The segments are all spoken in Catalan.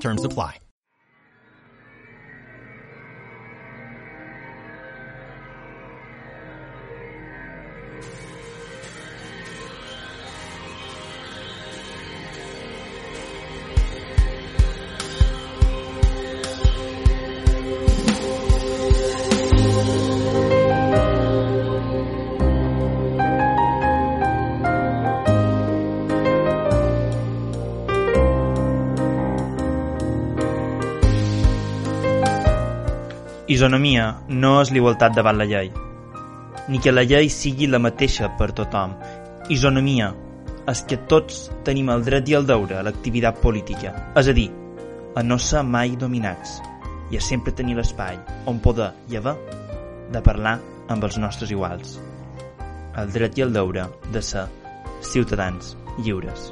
Terms apply. Isonomia no és l'igualtat davant la llei, ni que la llei sigui la mateixa per tothom. Isonomia és que tots tenim el dret i el deure a l'activitat política, és a dir, a no ser mai dominats i a sempre tenir l'espai on poder i haver de parlar amb els nostres iguals. El dret i el deure de ser ciutadans lliures.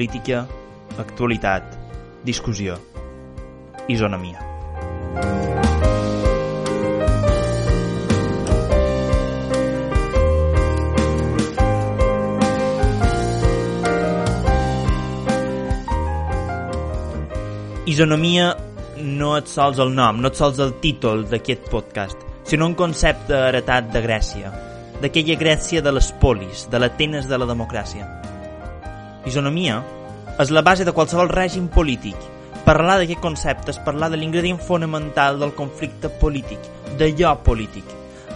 Política, actualitat, discussió, isonomia. Isonomia no et sols el nom, no et sols el títol d'aquest podcast, sinó un concepte heretat de Grècia, d'aquella Grècia de les polis, de l'Atenes de la democràcia. Isonomia és la base de qualsevol règim polític. Parlar d'aquest concepte és parlar de l'ingredient fonamental del conflicte polític, d'allò polític.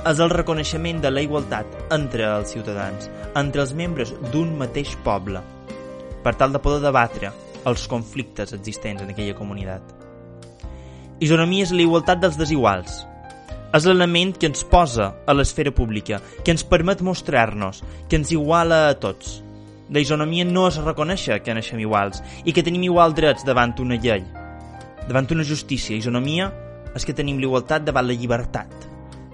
És el reconeixement de la igualtat entre els ciutadans, entre els membres d'un mateix poble, per tal de poder debatre els conflictes existents en aquella comunitat. Isonomia és la igualtat dels desiguals. És l'element que ens posa a l'esfera pública, que ens permet mostrar-nos, que ens iguala a tots la isonomia no és reconèixer que naixem iguals i que tenim igual drets davant una llei, davant una justícia. Isonomia és que tenim l'igualtat davant la llibertat,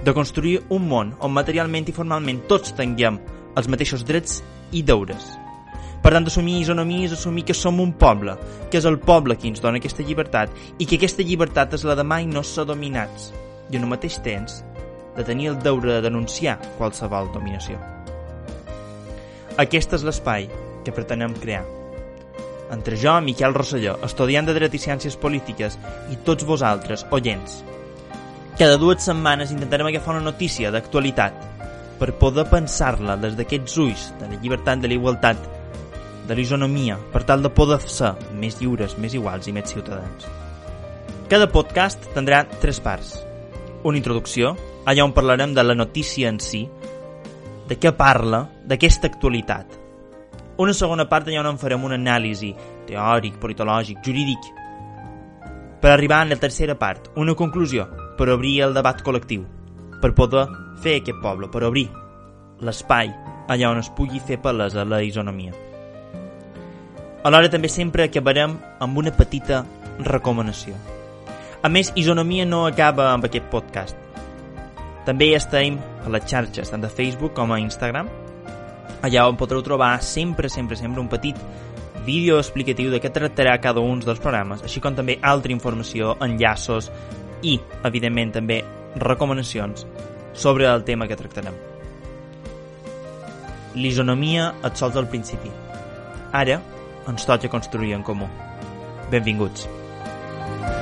de construir un món on materialment i formalment tots tinguem els mateixos drets i deures. Per tant, assumir isonomia és assumir que som un poble, que és el poble qui ens dona aquesta llibertat i que aquesta llibertat és la de mai no ser dominats i en el mateix temps de tenir el deure de denunciar qualsevol dominació. Aquest és l'espai que pretenem crear. Entre jo, Miquel Rosselló, estudiant de Dret i Ciències Polítiques, i tots vosaltres, oients. Cada dues setmanes intentarem agafar una notícia d'actualitat per poder pensar-la des d'aquests ulls de la llibertat, de la igualtat, de l'isonomia, per tal de poder ser més lliures, més iguals i més ciutadans. Cada podcast tindrà tres parts. Una introducció, allà on parlarem de la notícia en si, de què parla, d'aquesta actualitat. Una segona part allà on en farem una anàlisi teòric, politològic, jurídic, per arribar a la tercera part, una conclusió, per obrir el debat col·lectiu, per poder fer aquest poble, per obrir l'espai allà on es pugui fer palesa la isonomia. Alhora també sempre acabarem amb una petita recomanació. A més, Isonomia no acaba amb aquest podcast. També estem a les xarxes, tant de Facebook com a Instagram, allà on podreu trobar sempre, sempre, sempre un petit vídeo explicatiu de què tractarà cada un dels programes, així com també altra informació, enllaços i, evidentment, també recomanacions sobre el tema que tractarem. L'isonomia et sols al principi. Ara ens toca construir en comú. Benvinguts. Benvinguts.